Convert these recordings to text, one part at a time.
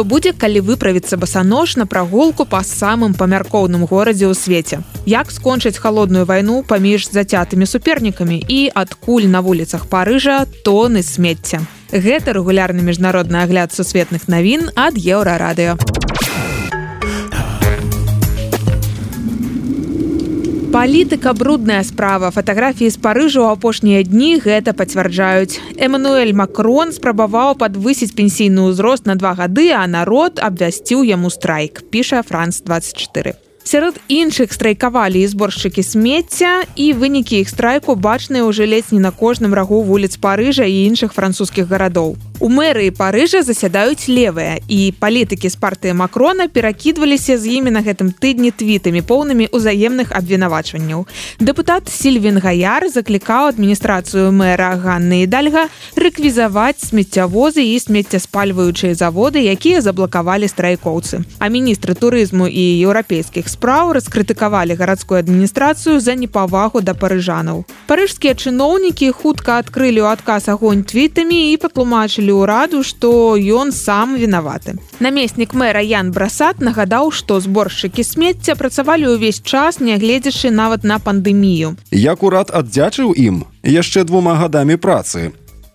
што будзе калі выправіцца басанож на прагулку па самым памяркоўным горадзе ў свеце. Як скончыць холодную вайну паміж зацятымі супернікамі і адкуль на вуліцах парыжа тоны смецця? Гэта рэгулярны міжнародны агляд сусветных навін ад еўрарадыо палітыка брудная справа. Фатаграфіі з парыжу апошнія дні гэта пацвярджаюць. Эмануэль макрон спрабаваў падвысіць пенсійны ўзрост на два гады а народ абвясціў яму страйк піша франц 24 сярод іншых страйкавалі і зборшчыкі смецця і вынікі іх страйку бачныя ўжо ледзь не на кожным рагу вуліц парыжа і іншых французскіх гарадоў У мэрыі парыжа засядаюць левыя і палітыкі з партыі макрона перакідваліся з імі на гэтым тыдні твітамі поўнымі ўзаемных абвінавачванняў. Дэпутат Сільвін Гаяр заклікаў адміністрацыю мэра Ганны і дальга рэквізаваць смеццявозы і смеццяспальваючыя заводы, якія заблакавалі страйкоўцы. А міністры турызму і еўрапейскіх спраў раскрытыкавалі гарадскую адміністрацыю за непавагу да парыжанаў. Парыжскія чыноўнікі хутка адкрылі ў адказ агонь твітамі і патлумачылі паведамілі ўраду што ён сам вінаваты. Намеснік мэра ян брасат нагадаў што зборшчыкі смецця працавалі ўвесь час нягледзячы нават на пандэмію. Як урад аддзячыў ім? Яшчэ двума гадамі працы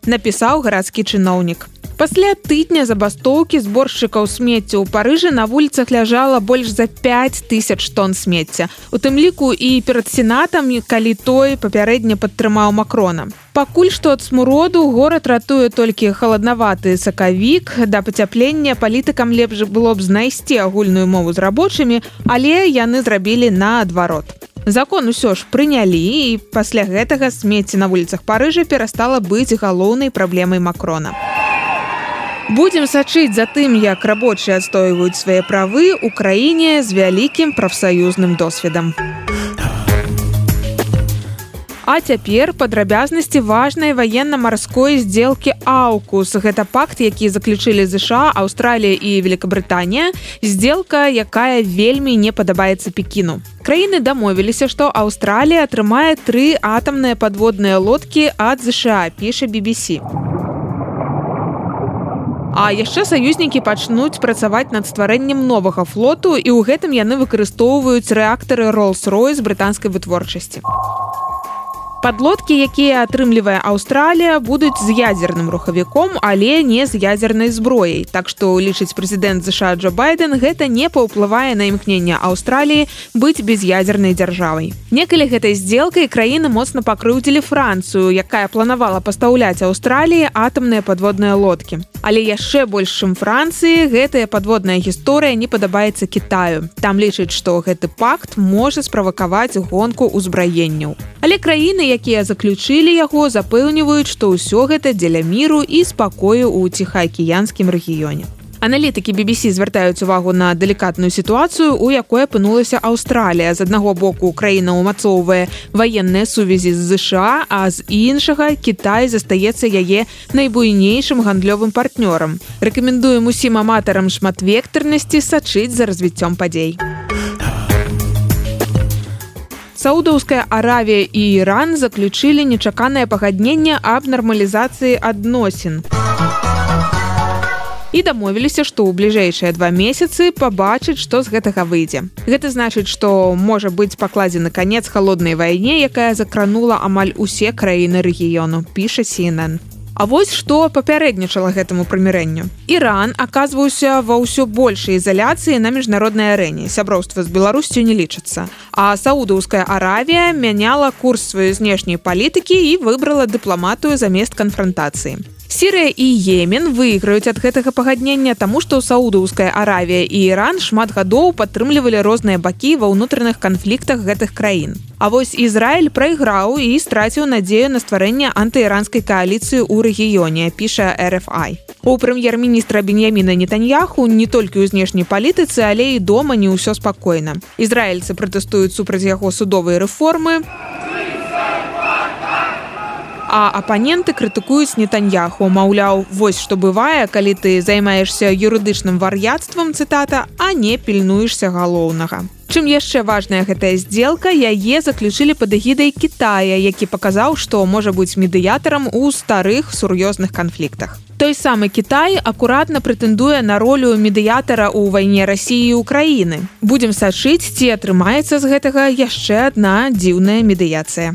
напісаў гарадскі чыноўнік Пасля тыдня забастоўкі зборшчыкаў смецця ў парыжы на вуліцах ляжала больш за 5 тысяч тонн смецця. У тым ліку і перад сенатам, калі той папярэдне падтрымаў макрона. Пакуль што ад смуроду горад ратуе толькі халаднаваты сакавік, да пацяплення палітыкам лепш было б знайсці агульную мову з рабочымі, але яны зрабілі наадварот. Закон усё ж прынялі і пасля гэтага смецці на вуліцах парыжа перастала быць галоўнай праблемай макрона. Будзем сачыць за тым, як рабочыя адстойваюць свае правы ў краіне з вялікім прафсаюзным досведам. А цяпер падрабязнасці важнай ваенна-марской здзелкі Аўкус. Гэта пакт, які заключылі ЗША, Аўстралія і Великабрытанія, здзелка, якая вельмі не падабаецца пекіну. Краіны дамовіліся, што Аўстралія атрымае тры атамныя падводныя лодкі ад ЗША, піша BBC. А яшчэ саюзнікі пачнуць працаваць над стварэннем новага флоту і ў гэтым яны выкарыстоўваюць рэактары з брытанскай вытворчасці подлодкі якія атрымлівае Аўстралія будуць з ядзерным рухавіком але не з ядзернай зброяй. Так што лічыць прэзідэнт ЗША Джо байден гэта не паўплывае на імкнення Аўстраліі быць без'ядзернай дзяржавай. Некалі гэтай здзелкай краіны моцна пакрыўдзілі францыю якая планавала пастаўляць Аўстраліі атамныя падводныя лодкі. Але яшчэ больш чым францыі гэтая падводная гісторыя не падабаецца кітаю. Там лічыць што гэты пакт можа справакаваць гонку ўзбраенняў. Але краіны якія заключылі яго запэўніваюць што ўсё гэта дзеля міру і спакою ў ціхаакіянскім рэгіёне. Аналітыкі BBC звяртаюць увагу на далікатную сітуацыю у якой апынулася Аўстралія. З аднаго боку краіна ўмацоўвае ваенныя сувязі з ЗША а з іншага Кітай застаецца яе найбуйнейшым гандлёвым партнёрам. Рэкамендуем усім аматарам шматвектарнасці сачыць за развіццём падзей Саудаўская Аравія і Іран заключылі нечаканае пагадненне аб нармалізацыі адносін. Дамовіліся, што ў бліжэйшыя два месяцы пабачыць, што з гэтага выйдзе. Гэта значыць, што можа быць пакладзены канец халоднай вайне, якая закранула амаль усе краіны рэгіёну, піша CNN. А вось што папярэднічала гэтаму прымірэнню. Іран аказваўся ва ўсё большай ізаляцыі на міжнароднай арэне. сяброўства з Беларусцю не лічыцца. А саудаўская Аравія мяняла курс сваёй знешняй палітыкі і выбрала дыпламатую замест канфрантацыі. Сірыя і Емен выйграюць ад гэтага пагаднення, таму што саудаўская Аравія і Іран шмат гадоў падтрымлівалі розныя бакі ва ўнутраных канфліктах гэтых краін. А вось Ізраіль прайграў і страціў надзею на стварэнне антыіранскай кааліцыі ў рэгіёне, піша RFI. У прэм'ер-міністра Беньяміна Нетаньяху не толькі ў знешняй палітыцы, але і дома не ўсё спакойна. Ізраільцы пратэстуюць супраць яго судовай рэформы а апаненты крытыкуюць нетаньяху маўляў вось што бывае калі ты займаешься юрыдычным вар'яцтвам цытата а не пільнуешься галоўнага Чым яшчэ важная гэтая сделка яе заключылі пад эгідай Китая, які паказаў, што можа быць медыятарам у старых сур'ёзных канфліктах. Той самы Кітай акуратна прэтэндуе на ролю медыятара ў вайне рассіі і Украіны. Будзем сачыць, ці атрымаецца з гэтага яшчэ адна дзіўная медыяцыя.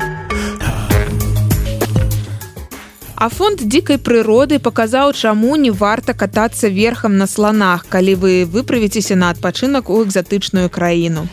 А фонд дзікай прыроды паказаў, чаму не варта катацца верхам на сланах, калі вы выправіцеся на адпачынак у экзатычную краіну.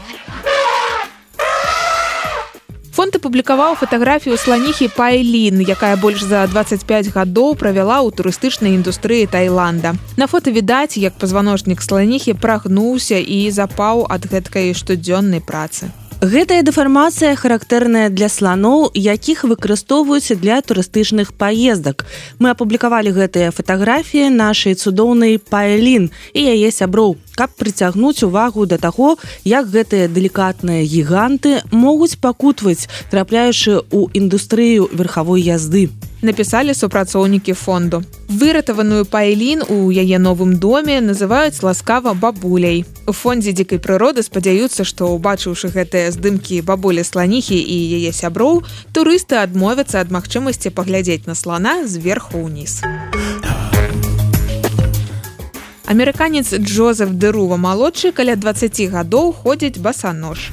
Апублікаваў фатаграфію сланіхі Пайлін, якая больш за 25 гадоў правяла ў турыстычнай індустрыі Таіланда. На фота відаць, як пазваночнік сланіхі прагнуўся і запаў ад гэткай штодзённай працы. Гэтая дэфармацыя характэрная для сланоў, якіх выкарыстоўваюць для турыстычных паездак. Мы апублікавалі гэтыя фатаграфіі нашай цудоўнай паэлін і яе сяброў, каб прыцягнуць увагу да таго, як гэтыя далікатныя гіганты могуць пакутваць, трапляючы ў індустрыю верхавой язды напісалі супрацоўнікі фонду. Выратаваную паэлін у яе новым доме называюць ласкава бабуляй. У фондзе дзікай прыроды спадзяюцца, што убачыўшы гэтыя здымкі бабулі сланіхі і яе сяброў, турысты адмовяцца ад магчымасці паглядзець на слана зверху ўніз. Амерыканец Джозеф Дэрува малодшы каля 20 гадоў ходзіць басанож.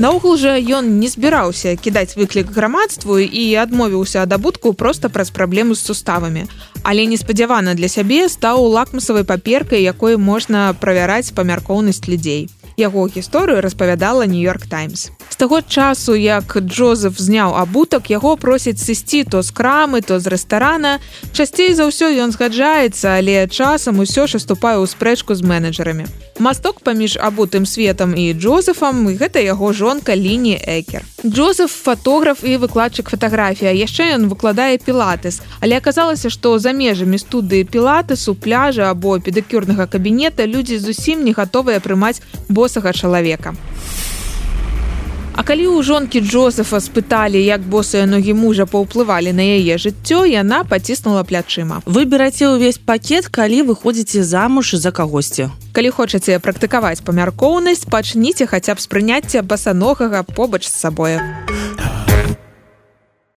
Наогул жа ён не збіраўся кідаць выклік грамадству і адмовіўся ад абутку проста праз праблему з суставамі. Але неспадзявана для сябе стаў лакмасавай паперкай, якой можна правяраць памяркоўнасць людзей. Яго гісторыю распавядала нью-йорк таймс. З таго часу, як Джозеф зняў абутак, яго просяць сысці то з крамы, то з рэстарана. Часцей за ўсё ён згаджаецца, але часам усё ж уступае ў спрэчку з менеджерамі. Масток паміж абутым светам і Джозефам гэта яго жонка ліні Экер. Джозеф фатограф і выкладчык фатаграфія. яшчэ ён выкладае пілатыс, але аказалася, што за межамі студыі пілатысу пляжа або педыкюрнага кабінета людзі зусім не гатовыя прымаць босага чалавека. А калі ў жонкі Джозефа спыталі, як босыя ногі мужа паўплывалі на яе жыццё, яна паціснула плячыма. Выбіраце ўвесь пакет, калі вы ходзіце замуж за кагосьці. Калі хочаце практыкаваць памяркоўнасць, пачніце хаця б з прыняцця басаногага побач з сабою.